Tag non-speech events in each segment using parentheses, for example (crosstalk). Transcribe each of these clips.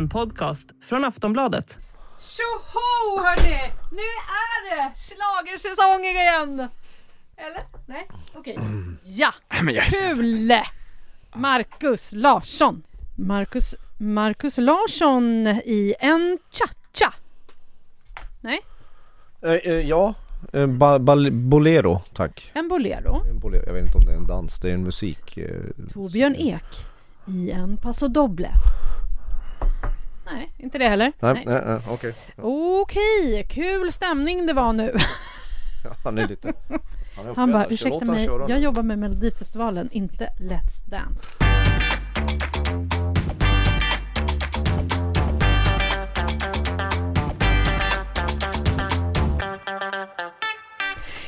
En podcast från Aftonbladet. Tjoho hörni! Nu är det schlagersäsongen igen! Eller? Nej? Okej. Ja! Kul! Marcus Larsson. Marcus, Marcus Larsson i en cha-cha. Nej? Eh, eh, ja, eh, ba, ba, bolero tack. En bolero. En bolero. Jag vet inte om det är en dans, det är en musik. Eh, Torbjörn Ek i en paso doble. Nej, inte det heller. nej, nej, nej okej. Okej, kul stämning det var nu. (laughs) Ja, han är lite... Han, är Han bara, ursäkta mig, köra nu. jag jobbar med Melodifestivalen, inte Let's Dance.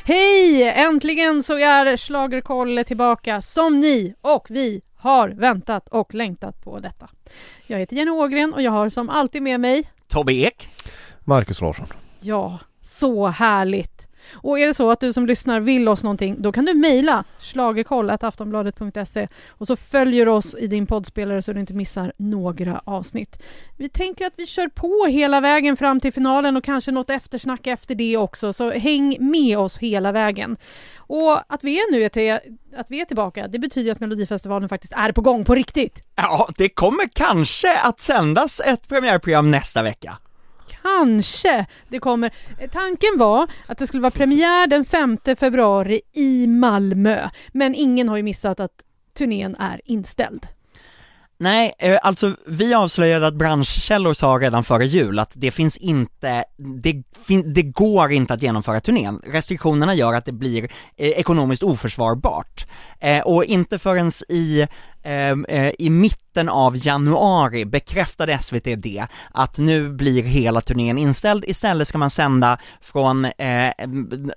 Hej! Äntligen så är Schlagerkoll tillbaka som ni och vi har väntat och längtat på detta. Jag heter Jenny Ågren och jag har som alltid med mig Tobbe Ek. Marcus Larsson. Ja, så härligt! Och är det så att du som lyssnar vill oss någonting, då kan du mejla schlagerkoll.aftonbladet.se och så följer du oss i din poddspelare så du inte missar några avsnitt. Vi tänker att vi kör på hela vägen fram till finalen och kanske något eftersnack efter det också, så häng med oss hela vägen. Och att vi är nu är till, att vi är tillbaka, det betyder att Melodifestivalen faktiskt är på gång på riktigt. Ja, det kommer kanske att sändas ett premiärprogram nästa vecka. Kanske det kommer. Eh, tanken var att det skulle vara premiär den 5 februari i Malmö, men ingen har ju missat att turnén är inställd. Nej, eh, alltså vi avslöjade att branschkällor sa redan före jul att det finns inte, det, fin, det går inte att genomföra turnén. Restriktionerna gör att det blir eh, ekonomiskt oförsvarbart. Eh, och inte förrän i, i mitten av januari bekräftade SVT det, att nu blir hela turnén inställd, istället ska man sända från, eh,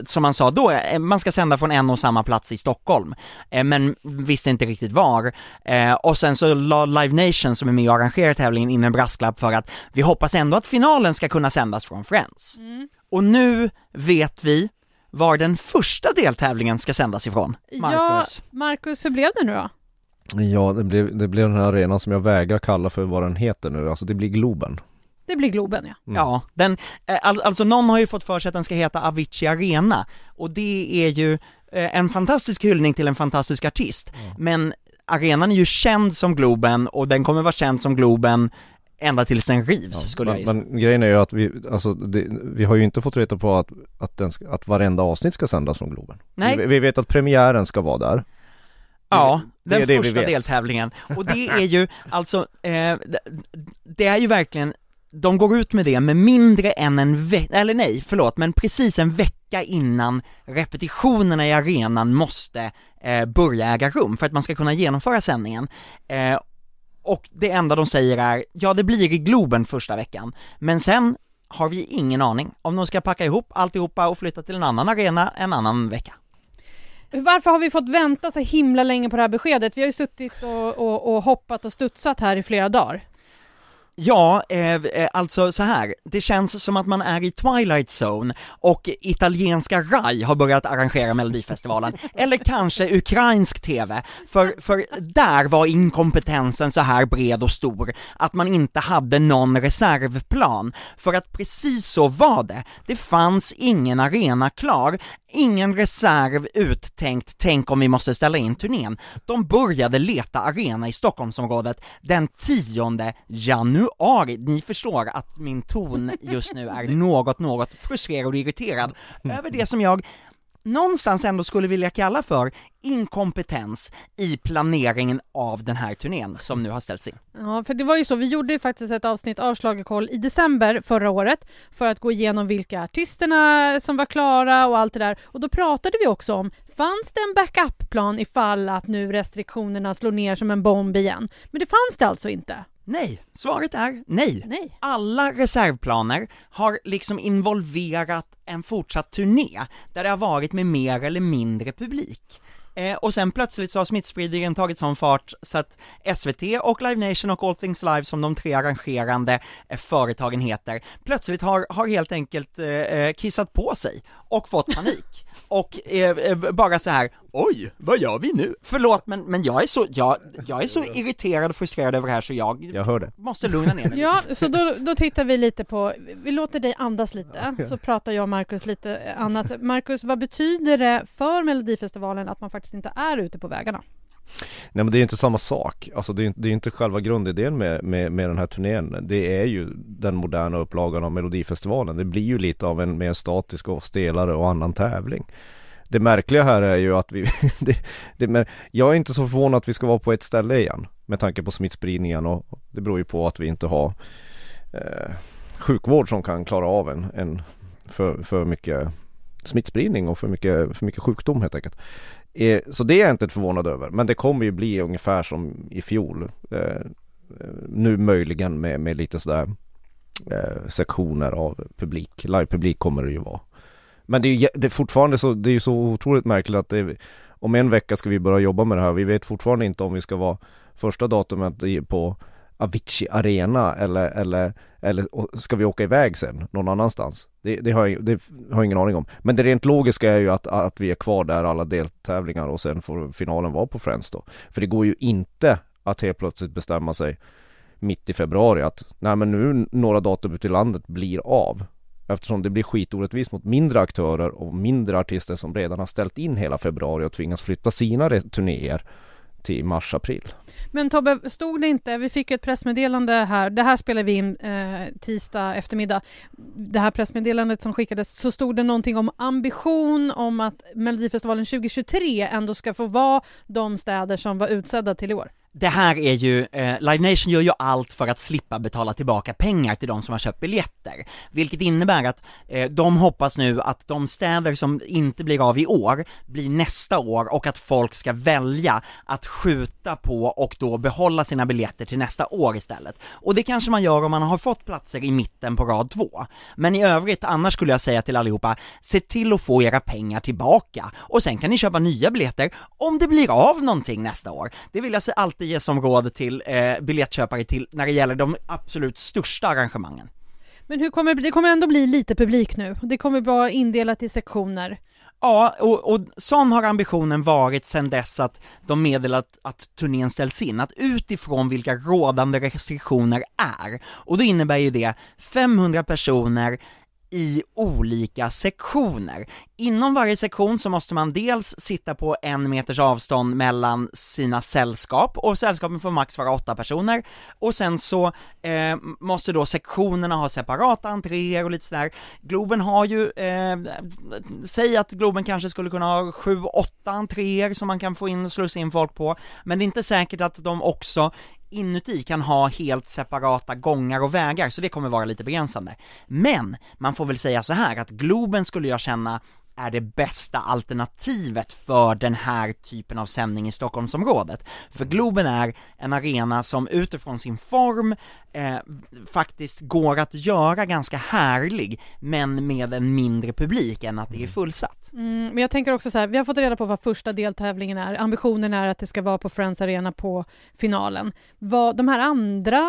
som man sa då, eh, man ska sända från en och samma plats i Stockholm, eh, men visste inte riktigt var. Eh, och sen så la Live Nation som är med och arrangerar tävlingen in en brasklapp för att vi hoppas ändå att finalen ska kunna sändas från Friends. Och nu vet vi var den första deltävlingen ska sändas ifrån, Marcus. Ja, Marcus, hur blev det nu då? Ja, det blev, det blev den här arenan som jag vägrar kalla för vad den heter nu. Alltså det blir Globen. Det blir Globen ja. Mm. Ja, den, eh, all, alltså någon har ju fått för sig att den ska heta Avicii Arena, och det är ju eh, en fantastisk hyllning till en fantastisk artist, men arenan är ju känd som Globen, och den kommer vara känd som Globen ända tills den rivs, skulle jag men, gissa. men grejen är ju att vi, alltså det, vi har ju inte fått reda på att, att, den ska, att varenda avsnitt ska sändas från Globen. Nej. Vi, vi vet att premiären ska vara där. Ja, den det vi första deltävlingen. Och det är ju, (laughs) alltså, eh, det- det är ju verkligen, de går ut med det med mindre än en vecka, eller nej, förlåt, men precis en vecka innan repetitionerna i arenan måste eh, börja äga rum för att man ska kunna genomföra sändningen. Eh, och det enda de säger är, ja det blir i Globen första veckan, men sen har vi ingen aning om de ska packa ihop alltihopa och flytta till en annan arena en annan vecka. Varför har vi fått vänta så himla länge på det här beskedet? Vi har ju suttit och, och, och hoppat och studsat här i flera dagar. Ja, eh, eh, alltså så här. det känns som att man är i Twilight Zone och italienska RAI har börjat arrangera Melodifestivalen, (laughs) eller kanske ukrainsk TV, för, för där var inkompetensen så här bred och stor att man inte hade någon reservplan, för att precis så var det. Det fanns ingen arena klar, ingen reserv uttänkt, tänk om vi måste ställa in turnén. De började leta arena i Stockholmsområdet den 10 januari. Ni förstår att min ton just nu är (laughs) något, något frustrerad och irriterad över det som jag någonstans ändå skulle vilja kalla för inkompetens i planeringen av den här turnén som nu har ställts in. Ja, för det var ju så, vi gjorde ju faktiskt ett avsnitt av Schlagerkoll i december förra året för att gå igenom vilka artisterna som var klara och allt det där. Och då pratade vi också om, fanns det en backup-plan ifall att nu restriktionerna slår ner som en bomb igen? Men det fanns det alltså inte. Nej, svaret är nej. Nej. Alla reservplaner har liksom involverat en fortsatt turné, där det har varit med mer eller mindre publik. Eh, och sen plötsligt så har smittspridningen tagit sån fart så att SVT och Live Nation och All Things Live som de tre arrangerande eh, företagen heter, plötsligt har, har helt enkelt eh, eh, kissat på sig och fått panik. (laughs) och eh, eh, bara så här. oj, vad gör vi nu? Förlåt men, men jag är så, jag, jag är så irriterad och frustrerad över det här så jag, Jag hör det. måste lugna ner mig. Ja, så då, då tittar vi lite på, vi låter dig andas lite, så pratar jag och Markus lite annat. Markus, vad betyder det för Melodifestivalen att man faktiskt inte är ute på vägarna? Nej men det är ju inte samma sak. Alltså det är, ju det är inte själva grundidén med, med, med den här turnén. Det är ju den moderna upplagan av Melodifestivalen. Det blir ju lite av en mer statisk och stelare och annan tävling. Det märkliga här är ju att vi, (laughs) det, det, men jag är inte så förvånad att vi ska vara på ett ställe igen. Med tanke på smittspridningen och det beror ju på att vi inte har eh, sjukvård som kan klara av en, en för, för mycket smittspridning och för mycket, för mycket sjukdom helt enkelt. Eh, så det är jag inte förvånad över. Men det kommer ju bli ungefär som i fjol. Eh, eh, nu möjligen med, med lite sådär sektioner av publik. Livepublik kommer det ju vara. Men det är, ju det är fortfarande så, det är ju så otroligt märkligt att det, om en vecka ska vi börja jobba med det här. Vi vet fortfarande inte om vi ska vara första datumet på Avicii Arena eller, eller, eller ska vi åka iväg sen någon annanstans? Det, det, har jag, det har jag ingen aning om. Men det rent logiska är ju att, att vi är kvar där alla deltävlingar och sen får finalen vara på Friends då. För det går ju inte att helt plötsligt bestämma sig mitt i februari att nej men nu några datum ute i landet blir av. Eftersom det blir skitorättvist mot mindre aktörer och mindre artister som redan har ställt in hela februari och tvingas flytta sina turnéer till mars-april. Men Tobbe, stod det inte, vi fick ett pressmeddelande här, det här spelar vi in eh, tisdag eftermiddag, det här pressmeddelandet som skickades, så stod det någonting om ambition om att Melodifestivalen 2023 ändå ska få vara de städer som var utsedda till i år. Det här är ju, eh, Live Nation gör ju allt för att slippa betala tillbaka pengar till de som har köpt biljetter, vilket innebär att eh, de hoppas nu att de städer som inte blir av i år, blir nästa år och att folk ska välja att skjuta på och då behålla sina biljetter till nästa år istället. Och det kanske man gör om man har fått platser i mitten på rad två. Men i övrigt, annars skulle jag säga till allihopa, se till att få era pengar tillbaka och sen kan ni köpa nya biljetter om det blir av någonting nästa år. Det vill jag alltid ge som råd till eh, biljettköpare till när det gäller de absolut största arrangemangen. Men hur kommer det kommer ändå bli lite publik nu, det kommer vara indelat i sektioner. Ja, och, och sån har ambitionen varit sedan dess att de meddelat att turnén ställs in, att utifrån vilka rådande restriktioner är, och då innebär ju det 500 personer i olika sektioner. Inom varje sektion så måste man dels sitta på en meters avstånd mellan sina sällskap, och sällskapen får max vara åtta personer, och sen så eh, måste då sektionerna ha separata entréer och lite sådär. Globen har ju, eh, säg att Globen kanske skulle kunna ha sju, åtta entréer som man kan få in och slussa in folk på, men det är inte säkert att de också inuti kan ha helt separata gångar och vägar, så det kommer vara lite begränsande. Men, man får väl säga så här att Globen skulle jag känna är det bästa alternativet för den här typen av sändning i Stockholmsområdet. För Globen är en arena som utifrån sin form eh, faktiskt går att göra ganska härlig, men med en mindre publik än att det är fullsatt. Mm, men jag tänker också så här, vi har fått reda på vad första deltävlingen är. Ambitionen är att det ska vara på Friends Arena på finalen. Vad, de här andra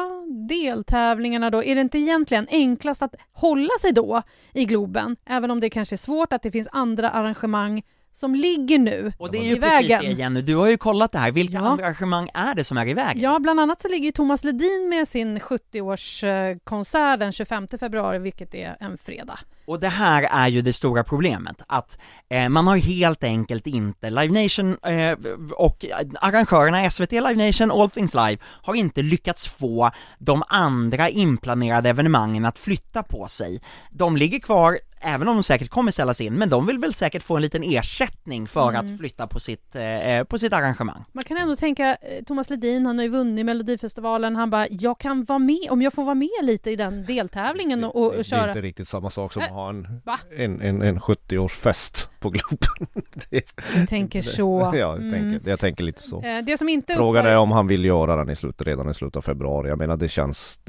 deltävlingarna då, är det inte egentligen enklast att hålla sig då i Globen? Även om det kanske är svårt att det finns andra arrangemang som ligger nu Och det är i ju precis vägen. det Jenny, du har ju kollat det här, vilka Ja. andra arrangemang är det som är i vägen? Ja, bland annat så ligger ju Thomas Ledin med sin 70-årskonsert den 25 februari, vilket är en fredag. Och det här är ju det stora problemet, att eh, man har helt enkelt inte, Live Nation eh, och arrangörerna SVT Live Nation, All Things Live, har inte lyckats få de andra inplanerade evenemangen att flytta på sig. De ligger kvar, även om de säkert kommer ställas in, men de vill väl säkert få en liten ersättning för Mm. att flytta på sitt, eh, på sitt arrangemang. Man kan ändå tänka, eh, Thomas Ledin, han har ju vunnit Melodifestivalen, han bara, jag kan vara med, om jag får vara med lite i den deltävlingen och, och, det, det är köra. inte riktigt samma sak som att ha en, va? en, en, en 70-årsfest på Globen. (laughs) det, (laughs) Jag tänker så. Ja, jag, Mm. tänker, jag tänker lite så. Eh, Det som inte Frågan uppar- är om han vill göra den i slutet, redan i slutet av februari. Jag menar det känns,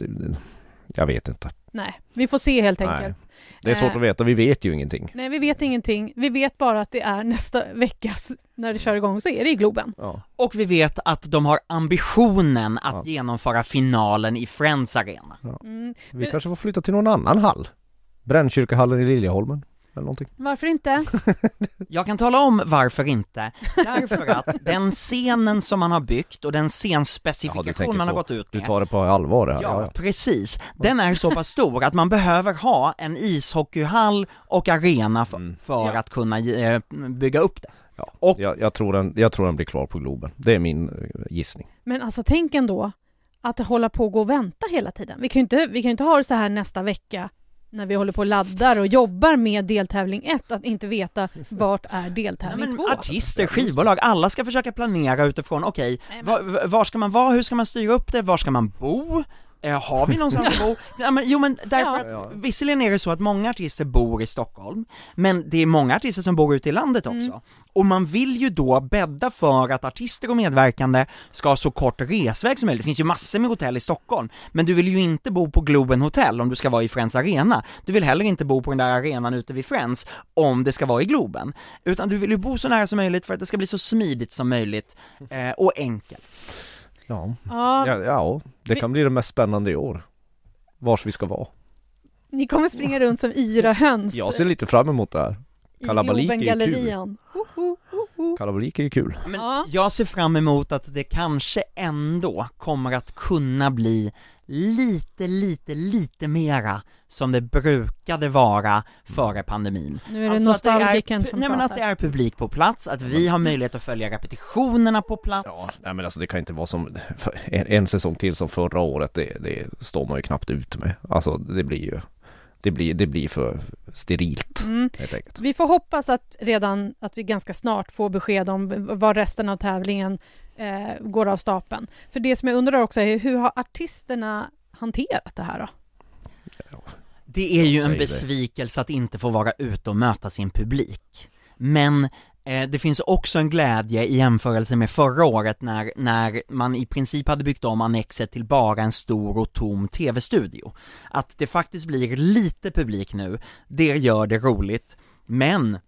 jag vet inte. Nej, vi får se helt Nej. enkelt. Det är svårt Eh. att veta, vi vet ju ingenting. Nej, vi vet ingenting. Vi vet bara att det är nästa vecka, när det kör igång, så är det i Globen. Ja. Och vi vet att de har ambitionen att Ja. genomföra finalen i Friends Arena. Mm. Vi Men- kanske får flytta till någon annan hall. Brännkyrkahallen i Liljeholmen. eller någonting. Varför inte? (laughs) Jag kan tala om varför inte, därför att den scenen som man har byggt och den du scenspecifikation tänker man har så. gått ut Du med tar det på allvar det här? Ja, Ja, ja. precis. Den är så pass stor att man behöver ha en ishockeyhall och arena för, Mm. för Ja. att kunna eh, bygga upp det. ja. Och- Jag, jag, tror den, jag tror den blir klar på Globen. Det är min eh, gissning. Men alltså tänk ändå att hålla på och gå och vänta hela tiden. Vi kan ju inte, vi kan ju inte ha det så här nästa vecka när vi håller på och laddar och jobbar med deltävling 1 att inte veta vart är (laughs) deltävling 2. men artister, skivbolag, alla ska försöka planera utifrån, okej, Nej, var, var ska man vara, hur ska man styra upp det, var ska man bo? Eh, har vi någonstans (laughs) att bo? Ja, men, jo men därför Ja. att, visserligen är det så att många artister bor i Stockholm, men det är många artister som bor ute i landet också. Mm. Och man vill ju då bädda för att artister och medverkande ska ha så kort resväg som möjligt. Det finns ju massor med hotell i Stockholm, men du vill ju inte bo på Globen Hotel om du ska vara i Friends Arena. Du vill heller inte bo på den där arenan ute vid Friends om det ska vara i Globen. Utan du vill ju bo så nära som möjligt för att det ska bli så smidigt som möjligt (laughs) eh, och enkelt. Ja. Ja, Ja, ja, det Vi- kan bli det mest spännande i år. Vars vi ska vara. ni kommer springa runt som yra höns Jag ser lite fram emot det här. kalabalik är ju kul. Kalabalik är ju kul. Men Ja. jag ser fram emot att det kanske ändå kommer att kunna bli lite, lite, lite mera som det brukade vara före pandemin. Nu är det Alltså att det är- nostalgikern som Nej men att det är publik på plats, att vi har möjlighet att följa repetitionerna på plats. Ja, nej men alltså det kan inte vara som en, en säsong till som förra året, det, det står man ju knappt ut med. Alltså det blir ju, det blir, det blir för sterilt Mm. helt enkelt. Vi får hoppas att redan att vi ganska snart får besked om v- vad resten av tävlingen eh, går av stapeln. För det som jag undrar också är hur har artisterna hanterat det här då? Det är ju en besvikelse att inte få vara ute och möta sin publik. Men eh, det finns också en glädje i jämförelse med förra året när, när man i princip hade byggt om Annexet till bara en stor och tom tv-studio. Att det faktiskt blir lite publik nu, det gör det roligt, men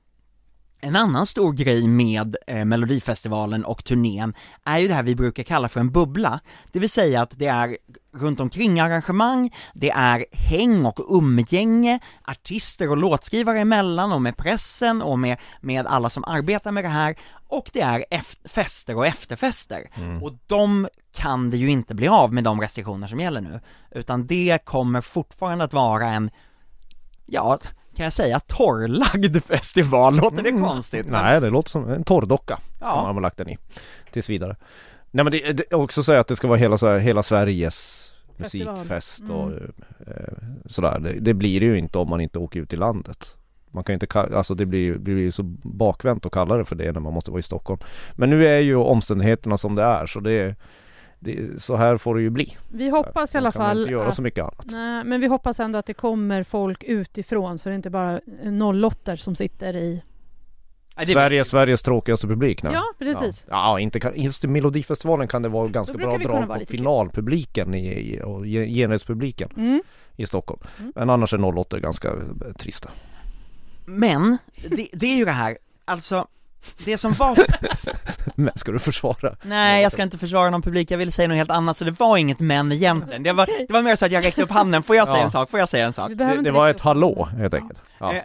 en annan stor grej med eh, Melodifestivalen och turnén är ju det här vi brukar kalla för en bubbla, det vill säga att det är runt omkring arrangemang, det är häng och umgänge, artister och låtskrivare emellan och med pressen och med, med alla som arbetar med det här. Och det är eft- fester och efterfester. Och de kan det ju inte bli av med de restriktioner som gäller nu, utan det kommer fortfarande att vara en, ja, kan jag säga torrlagd (laughs) festival, låter det konstigt? Men- Nej, det låter som en torrdocka Ja. som man har lagt den i tills vidare. Nej men det, det också säga att det ska vara hela, så här, hela Sveriges Festival. musikfest och eh, sådär. Det, det blir det ju inte om man inte åker ut i landet. Man kan ju inte, alltså det blir, blir ju så bakvänt att kalla det för det när man måste vara i Stockholm. Men nu är ju omständigheterna som det är så det, det så här får det ju bli. Vi hoppas i alla fall inte göra att, så mycket annat. nej, men vi hoppas ändå att det kommer folk utifrån så det är inte bara nollåttor som sitter i... Sverige, Sveriges tråkigaste publik nu. Ja, precis. Ja, ja inte kan, just i Melodifestivalen kan det vara ganska bra drag på finalpubliken i, i, och ge- genrepspubliken Mm. i Stockholm. Mm. Men annars är 08 ganska eh, trista. Men, det, det är ju det här, alltså, det som var (laughs) Men ska du försvara? Nej, jag ska inte försvara någon publik, jag ville säga något helt annat, så det var inget men egentligen. Det var, det var mer så att jag räckte upp handen, får jag säga Ja. en sak? Får jag säga en sak? Det, det var ett hallå helt Ja. enkelt. Ja. Eh,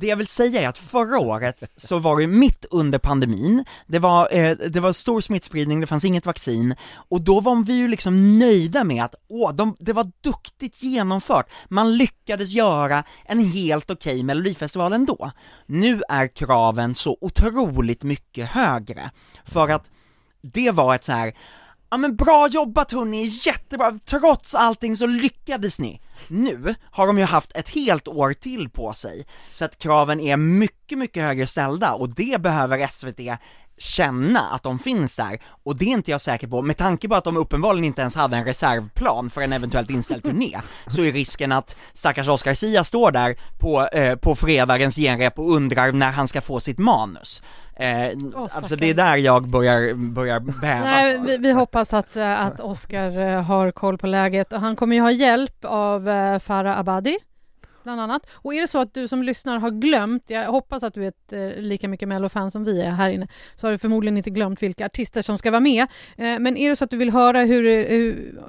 det jag vill säga är att förra året så var det mitt under pandemin, det var, eh, det var stor smittspridning, det fanns inget vaccin, och då var vi ju liksom nöjda med att, åh, de, det var duktigt genomfört, man lyckades göra en helt okej melodifestival ändå. Nu är kraven så otroligt mycket högre, för att det var ett så här Ja men bra jobbat hörni, jättebra, trots allting så lyckades ni. Nu har de ju haft ett helt år till på sig, så att kraven är mycket, mycket högre ställda och det behöver SVT känna att de finns där, och det är inte jag säker på, med tanke på att de uppenbarligen inte ens hade en reservplan för en eventuellt inställd turné, (laughs) så är risken att stackars Oscar Sia står där på, eh, på fredagens genrep och undrar när han ska få sitt manus. Eh, alltså stackarn. det är där jag börjar, börjar bäva. Nej, vi, vi hoppas att, eh, att Oscar eh, har koll på läget och han kommer ju ha hjälp av eh, Farah Abadi bland annat. Och är det så att du som lyssnar har glömt, jag hoppas att du är ett eh, lika mycket Mello-fan som vi är här inne, så har du förmodligen inte glömt vilka artister som ska vara med. Eh, men är det så att du vill höra hur, hur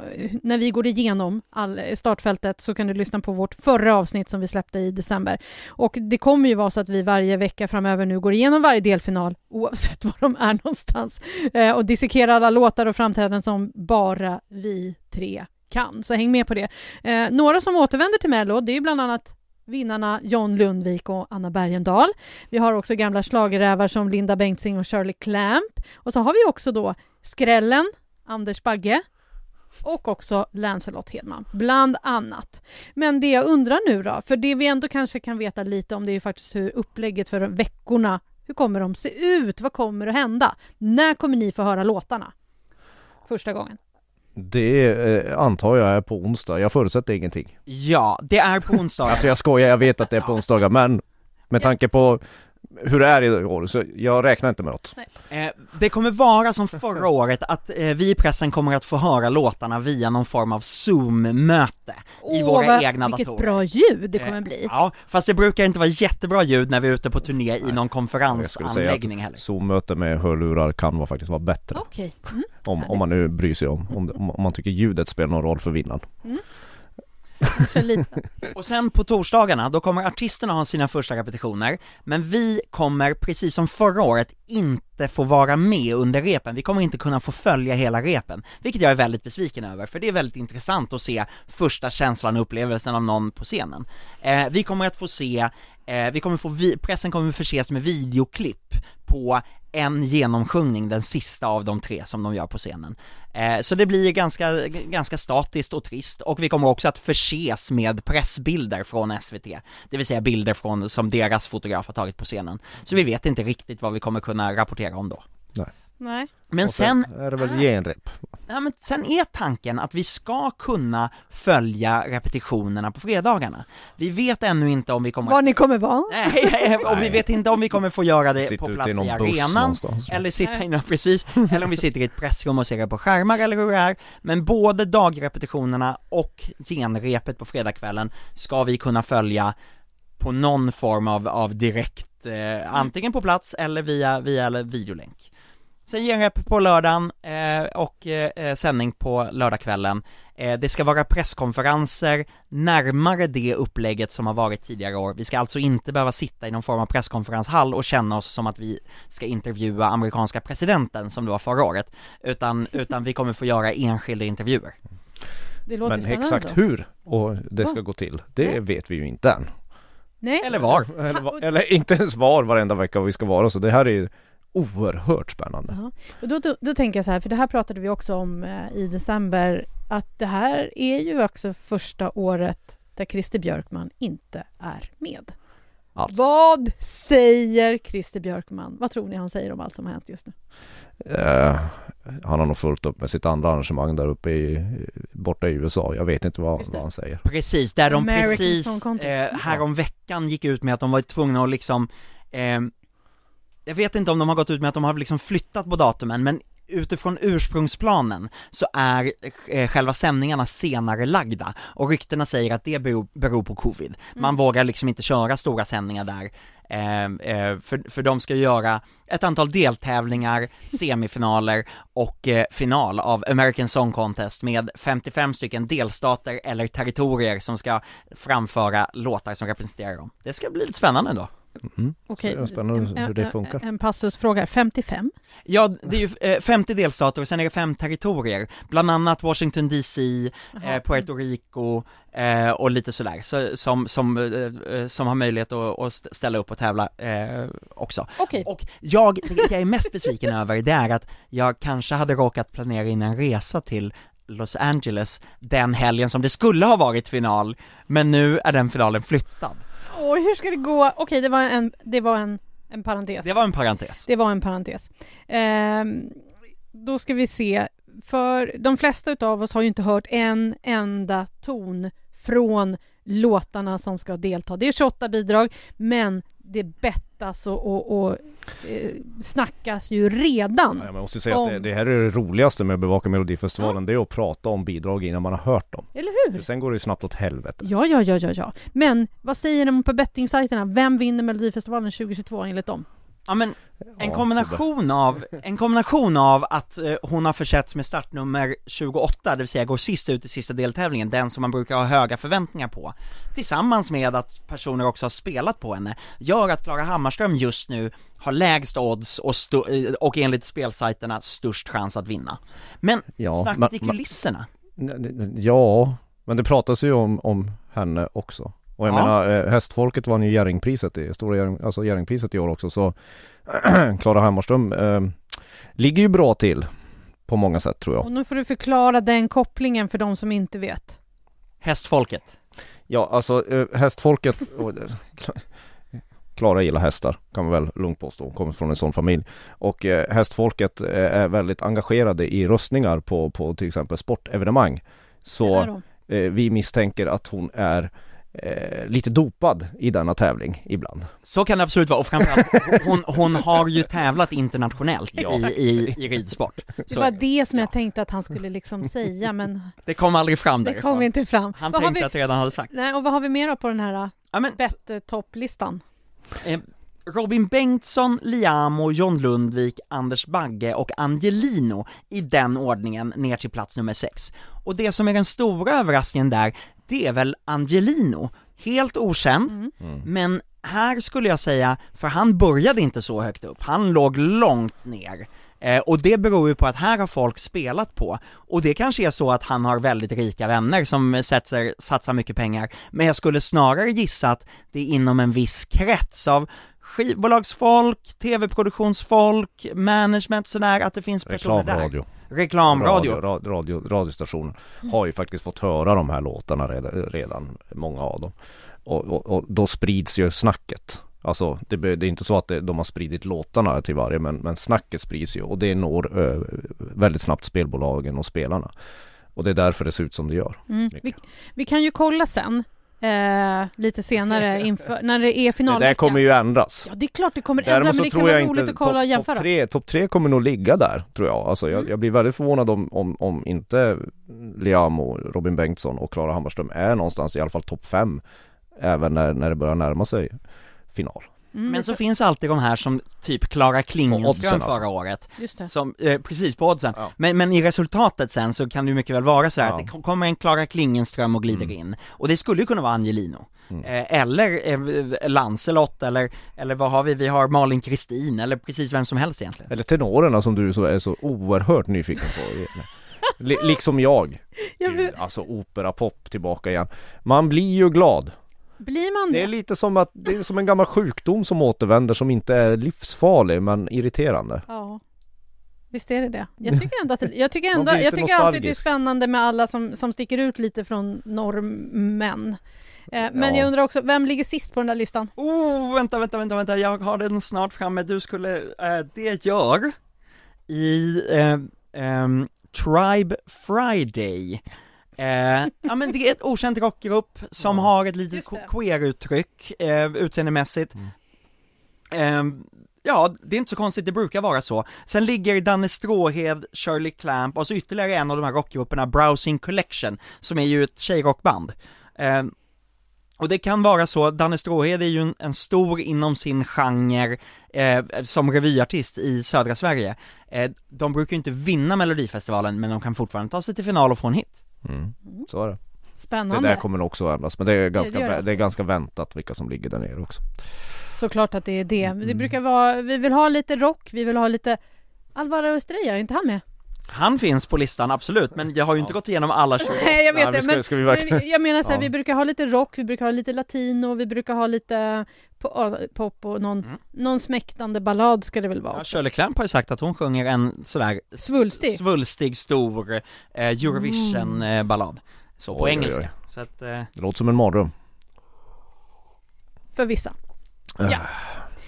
när vi går igenom all, eh, startfältet så kan du lyssna på vårt förra avsnitt som vi släppte i december. Och det kommer ju vara så att vi varje vecka framöver nu går igenom varje delfinal oavsett (laughs) var de är någonstans eh, och dissekerar alla låtar och framträdanden som bara vi tre kan. Så häng med på det. Eh, några som återvänder till Mello, det är bland annat vinnarna John Lundvik och Anna Bergendahl. Vi har också gamla schlagerrävar som Linda Bengtzing och Shirley Clamp. Och så har vi också då Skrällen, Anders Bagge och också Lancelot Hedman, bland annat. Men det jag undrar nu då, för det vi ändå kanske kan veta lite om det är ju faktiskt hur upplägget för veckorna, hur kommer de se ut? Vad kommer att hända? När kommer ni få höra låtarna? Första gången. Det eh, antar jag är på onsdag, jag förutsätter ingenting. Ja, det är på onsdag. Alltså jag skojar, jag vet att det är på onsdagar men med tanke på hur det är i år, så jag räknar inte med något. Eh, det kommer vara som förra (laughs) året, att eh, vi i pressen kommer att få höra låtarna via någon form av zoom-möte i Åh, våra vad- egna vilket datorer. bra ljud det kommer Eh, bli. Ja, fast det brukar inte vara jättebra ljud när vi är ute på turné i någon konferensanläggning heller. Zoom-möte med hörlurar kan vara faktiskt vara bättre. Okej. Mm. Om, om man nu bryr sig om, om, om, man tycker ljudet spelar någon roll för vinnaren. Kanske lite. (laughs) Och sen på torsdagarna, då kommer artisterna ha sina första repetitioner, men vi kommer, precis som förra året, inte få vara med under repen. Vi kommer inte kunna få följa hela repen, vilket jag är väldigt besviken över, för det är väldigt intressant att se första känslan och upplevelsen av någon på scenen. Eh, vi kommer att få se, eh, vi kommer få, vi, pressen kommer förses med videoklipp på en genomsjungning, den sista av de tre som de gör på scenen. Eh, så det blir ganska, ganska statiskt och trist, och vi kommer också att förses med pressbilder från SVT, det vill säga bilder från, som deras fotograf har tagit på scenen. Så vi vet inte riktigt vad vi kommer kunna rapportera om då. Nej. Men Och sen, är det väl genrep. ja, men sen är tanken att vi ska kunna följa repetitionerna på fredagarna. Vi vet ännu inte om vi kommer Var ni kommer vara? Nej, (laughs) och vi vet inte om vi kommer få göra det Sitter på plats i i någon buss arenan, någonstans. eller sitta Nej. inne, precis, eller om vi sitter i ett pressrum och ser det på skärmar eller hur det är, men både dagrepetitionerna och genrepet på fredagskvällen ska vi kunna följa på någon form av, av direkt, eh, antingen på plats eller via, via eller videolänk. Sen genrep på lördagen eh, och eh, sändning på lördagskvällen. Eh, det ska vara presskonferenser närmare det upplägget som har varit tidigare år. Vi ska alltså inte behöva sitta i någon form av presskonferenshall och känna oss som att vi ska intervjua amerikanska presidenten som det var förra året, utan, (laughs) utan vi kommer få göra enskilda intervjuer. Det låter Men exakt då. hur och det ska gå till, det vet vi ju inte än. Nej. Eller var. Eller, va- eller inte ens var varenda vecka vi ska vara, så det här är ju oerhört spännande. Ja. Och då, då, då tänker jag så här, för det här pratade vi också om eh, i december, att det här är ju också första året där Christer Björkman inte är med. Alls. Vad säger Christer Björkman? Vad tror ni han säger om allt som har hänt just nu? Eh, han har nog fullt upp med sitt andra arrangemang där uppe i, borta i USA. Jag vet inte vad, vad han säger. Precis, där de American precis eh, härom veckan gick ut med att de var tvungna att liksom, eh, jag vet inte om de har gått ut med att de har liksom flyttat på datumen, men utifrån ursprungsplanen så är eh, själva sändningarna senare lagda och ryktena säger att det beror, beror på covid. Man vågar liksom inte köra stora sändningar där, eh, eh, för, för de ska göra ett antal deltävlingar, (laughs) semifinaler och eh, final av American Song Contest med 55 stycken delstater eller territorier som ska framföra låtar som representerar dem. Det ska bli lite spännande då. Mm. Okej, är spännande hur det funkar. En, en passusfråga, 55? Ja, det är ju eh, 50 delstater och sen är det fem territorier, bland annat Washington DC, eh, Puerto Rico eh, och lite sådär, så, som, som, eh, eh, som har möjlighet att, att st- ställa upp och tävla eh, också. Okej, Och jag, det jag är mest besviken (laughs) över, det är att jag kanske hade råkat planera in en resa till Los Angeles den helgen som det skulle ha varit final, men nu är den finalen flyttad. Oj, hur ska det gå? Okej, det var en, det var en, en parentes. Det var en parentes. Det var en parentes. Ehm, då ska vi se. För de flesta utav oss har ju inte hört en enda ton från låtarna som ska delta. Det är 28 bidrag, men det bettas och, och, och eh, snackas ju redan. Ja, jag måste säga att det, Om- det här är det roligaste med att bevaka Melodifestivalen. Det är att prata om bidrag innan man har hört dem. Eller hur? För sen går det ju snabbt åt helvete. Ja, ja, ja, ja, ja. Men vad säger de på bettingsajterna? Vem vinner Melodifestivalen 2022 enligt dem? Ja men en kombination av, en kombination av att eh, hon har försetts med startnummer 28, det vill säga går sist ut i sista deltävlingen, den som man brukar ha höga förväntningar på, tillsammans med att personer också har spelat på henne, gör att Klara Hammarström just nu har lägst odds och, sto- eh, och enligt spelsajterna störst chans att vinna. Men Ja, snacket i kulisserna, Ja, men det pratas ju om, om henne också. Och jag Ja. menar, eh, hästfolket vann ju Jerringpriset, i, Stora Jerring, alltså Jerringpriset i år också så (clears throat) Klara Hammarström eh, ligger ju bra till på många sätt tror jag. Och nu får du förklara den kopplingen för de som inte vet. hästfolket. Ja, alltså eh, hästfolket, eh, Klara gillar hästar kan man väl lugnt påstå, Hon kommer från en sån familj. Och eh, hästfolket är väldigt engagerade i röstningar på, på till exempel sportevenemang. Det Så eh, vi misstänker att hon är eh, lite dopad i denna tävling ibland. Så kan det absolut vara, och framförallt, hon, hon har ju tävlat internationellt Ja. i, i, i ridsport. Det Så var det som jag tänkte att han skulle liksom säga, men (laughs) det kom aldrig fram det därifrån. kom inte fram. Han vad tänkte vi, att det redan hade sagt. nej, och vad har vi mer då på den här Ja men, bett-topplistan? eh, Robin Bengtsson, Liamo, John Lundvik, Anders Bagge och Angelino i den ordningen ner till plats nummer sex. Och det som är den stora överraskningen där, det är väl Angelino. Helt okänd, Mm. men här skulle jag säga, för han började inte så högt upp, han låg långt ner. Eh, och det beror ju på att här har folk spelat på, och det kanske är så att han har väldigt rika vänner som sätter, satsar mycket pengar, men jag skulle snarare gissa att det är inom en viss krets av skivbolagsfolk, tv-produktionsfolk, management sådär, att det finns personer där. Reklamradio. Radio, radio, radio, radiostationer har ju faktiskt fått höra de här låtarna redan, redan många av dem. Och, och, och då sprids ju snacket. Alltså det, det är inte så att det, de har spridit låtarna till varje men, men snacket sprids ju och det når ö, väldigt snabbt spelbolagen och spelarna. Och det är därför det ser ut som det gör. Mm. Vi, vi kan ju kolla sen, eh, lite senare, (laughs) inför, när det är Det finalveckan. där kommer ju ändras. Ja, det är klart det kommer ändra, Däremot men det kan vara jag roligt inte att kolla och topp jämföra. top tre, top tre kommer nog ligga där tror jag. Alltså jag, Mm. jag blir väldigt förvånad om, om, om inte Liam och Robin Bengtsson och Klara Hammarström är någonstans i alla fall topp fem även när, när det börjar närma sig final. Mm, Men så finns alltid de här som typ Klara Klingenström alltså. förra året, Just det. som, eh, precis på oddsen, Ja. men, men i resultatet sen så kan det mycket väl vara så här Ja. att det ko- kommer en Klara Klingenström och glider Mm. in, och det skulle ju kunna vara Angelino, Mm. eh, eller eh, Lancelot, eller, eller vad har vi, vi har Malin Kristin, eller precis vem som helst egentligen. Eller tenorerna som du så är så oerhört nyfiken på. Li, liksom jag. Gud, alltså operapop tillbaka igen. Man blir ju glad. Blir man Det det? är lite som att det är som en gammal sjukdom som återvänder som inte är livsfarlig men irriterande. Ja. Visst är det det. Jag tycker ändå att det, jag tycker, ändå, jag tycker alltid det är spännande med alla som, som sticker ut lite från normen. Eh, men Ja. jag undrar också, vem ligger sist på den där listan? Oh, vänta, vänta, vänta, vänta, jag har den snart framme, du skulle, eh, det gör i eh, ehm, Tribe Friday Eh, ja men det är ett okänt rockgrupp som Ja. har ett litet queer-uttryck eh, utseendemässigt. Mm. Eh, ja, det är inte så konstigt, det brukar vara så. Sen ligger Danne Stråhed, Shirley Clamp och så ytterligare en av de här rockgrupperna, Browsing Collection, som är ju ett tjejrockband. Eh, och det kan vara så, Danne Stråhed är ju en, en stor inom sin genre eh, som revyartist i södra Sverige. Eh, de brukar ju inte vinna Melodifestivalen, men de kan fortfarande ta sig till final och få en hit. Mm. Så är det. Det Spännande. där kommer nog också ändras men det är ganska, det. det är ganska väntat vilka som ligger där nere också. Såklart att det är det. Det Mm. brukar vara, vi vill ha lite rock, vi vill ha lite Alvaro Estrella, är inte han med? Han finns på listan, absolut, men jag har ju inte Ja. gått igenom alla 20 Nej jag vet det, ska- men, ska vi verkligen- men jag menar så här, Ja. vi brukar ha lite rock, vi brukar ha lite latino, vi brukar ha lite pop och någon, Mm. någon smäktande ballad ska det väl vara Ja, också. Shirley Clamp har ju sagt att hon sjunger en sådär Svulstig. svulstig, stor eh, Eurovision-ballad. Så på Oj, oj, engelska. oj. Så att, eh, Det låter som en mardröm. För vissa. Äh. Ja.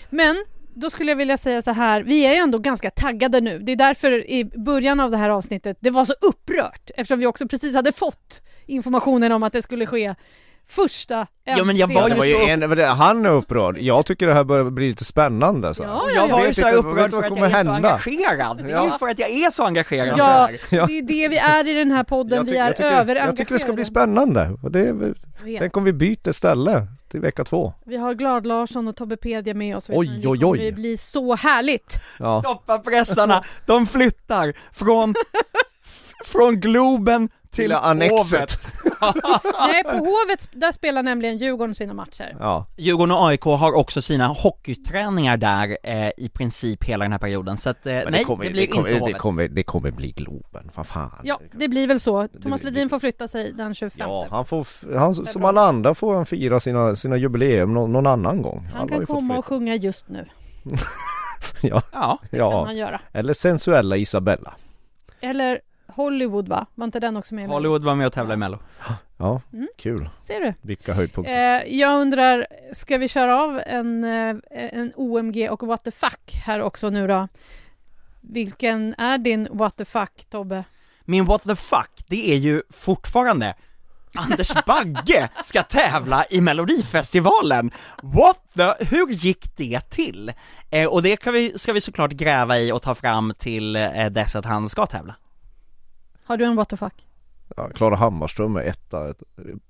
Men då skulle jag vilja säga så här, vi är ju ändå ganska taggade nu. Det är därför i början av det här avsnittet det var så upprört eftersom vi också precis hade fått informationen om att det skulle ske första Ja, men jag var ju var ju så- en, han är upprörd, jag tycker det här börjar bli lite spännande så. Ja, ja, jag ja. var ju så upprörd för att kommer jag är så hända. engagerad. Det är Ja. ju för att jag är så engagerad Ja, det här. Ja. det är det vi är i den här podden, Jag, vi tycker- är jag, tycker, överengagerade. jag tycker det ska bli spännande. Och det tänk om vi byter ställe till vecka två. Vi har Glad Larsson och Tobbe Pedia med oss. Oj, Det oj, kommer oj. ju bli så härligt. Ja. Stoppa pressarna, de flyttar från, (laughs) från Globen till, Till annexet. (laughs) Nej, på Hovet, där spelar nämligen Djurgården sina matcher. Ja. Djurgården och AIK har också sina hockeyträningar där eh, i princip hela den här perioden, så att eh, Men nej, det, kommer, det det, blir kommer, inte det, Hovet. kommer, det kommer bli Globen, vad fan. Ja, det blir väl så. Thomas Ledin får flytta sig den 25. Ja, han får, han, som alla andra får han fira sina, sina jubileum någon, någon annan gång. Han Alla kan komma och sjunga just nu. (laughs) Ja, Ja, Kan ja. han göra. eller sensuella Isabella. Eller Hollywood va? Var inte den också med? Hollywood var med och tävlade i mello. Ja, Mm. kul. Ser du? Vilka höjdpunkter. Eh, jag undrar, ska vi köra av en, eh, en OMG och what the fuck här också nu då? Vilken är din what the fuck Tobbe? Min what the fuck, det är ju fortfarande Anders (laughs) Bagge ska tävla i Melodifestivalen! What the, hur gick det till? Eh, och det kan vi, ska vi såklart gräva i och ta fram till eh, dess att han ska tävla. Har du en what the fuck? Ja, Klara Hammarström är etta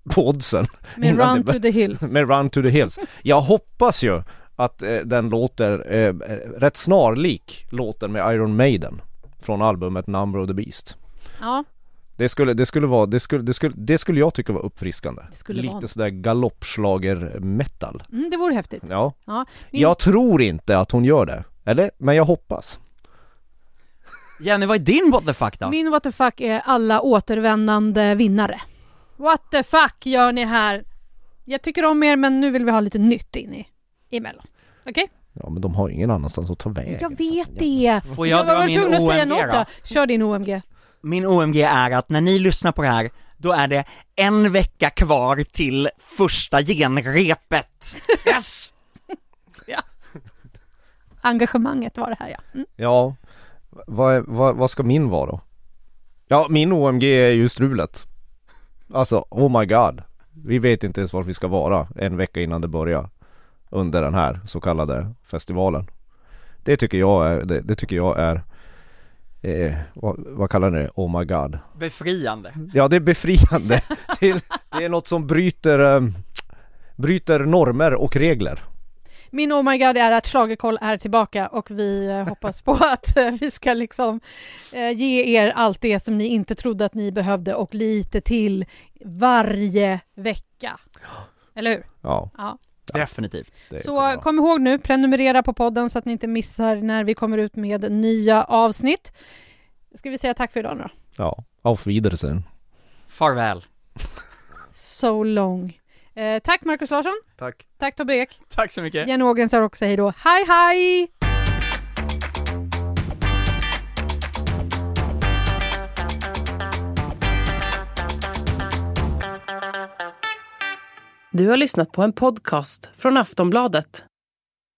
på oddsen. Med Run to the Hills. (laughs) med Run to the Hills. Jag hoppas ju att eh, den låter eh, rätt snarlik låten med Iron Maiden från albumet Number of the Beast. Ja, Det skulle, det skulle vara, det skulle, det skulle, det skulle jag tycka var uppfriskande. Det skulle Lite vara. sådär galoppslager metal. mm, det vore häftigt. Ja. Ja, min- Jag tror inte att hon gör det. Eller? Men jag hoppas. Jenny, vad är din what the fuck då? Min what the fuck är alla återvändande vinnare. What the fuck gör ni här? Jag tycker om er men nu vill vi ha lite nytt in i, i Mello. Okej? Ja men de har ingen annanstans att ta vägen. Jag vet det! Får jag dra var min tvungen att säga OMG något då? Kör din OMG. Min OMG är att när ni lyssnar på det här, då är det en vecka kvar till första genrepet. (laughs) Yes! Engagemanget var det här ja. Mm. Ja, vad, vad, vad ska min vara då? Ja, min OMG är ju strulet. Alltså, oh my god. Vi vet inte ens var vi ska vara en vecka innan det börjar. Under den här så kallade festivalen. Det tycker jag är, det, det tycker jag är eh, vad, vad kallar ni det? Oh my god. Befriande. Ja, det är befriande. (laughs) det, är, det är något som bryter, eh, bryter normer och regler. Min oh my god är att Schlagerkoll är tillbaka och vi eh, hoppas på (laughs) att eh, vi ska liksom eh, ge er allt det som ni inte trodde att ni behövde och lite till varje vecka. Eller hur? Ja, Ja. Definitivt. Så kom ihåg nu, prenumerera på podden så att ni inte missar när vi kommer ut med nya avsnitt. Ska vi säga tack för idag nu då? Ja, auf Wiedersehen. Farväl. So long. Eh, tack Markus Larsson. Tack. Tack Tobbe Ek. Tack så mycket. Jenny Ågren säger också hej då. Hej hej! Du har lyssnat på en podcast från Aftonbladet.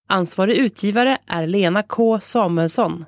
Ansvarig utgivare är Lena K Samuelsson.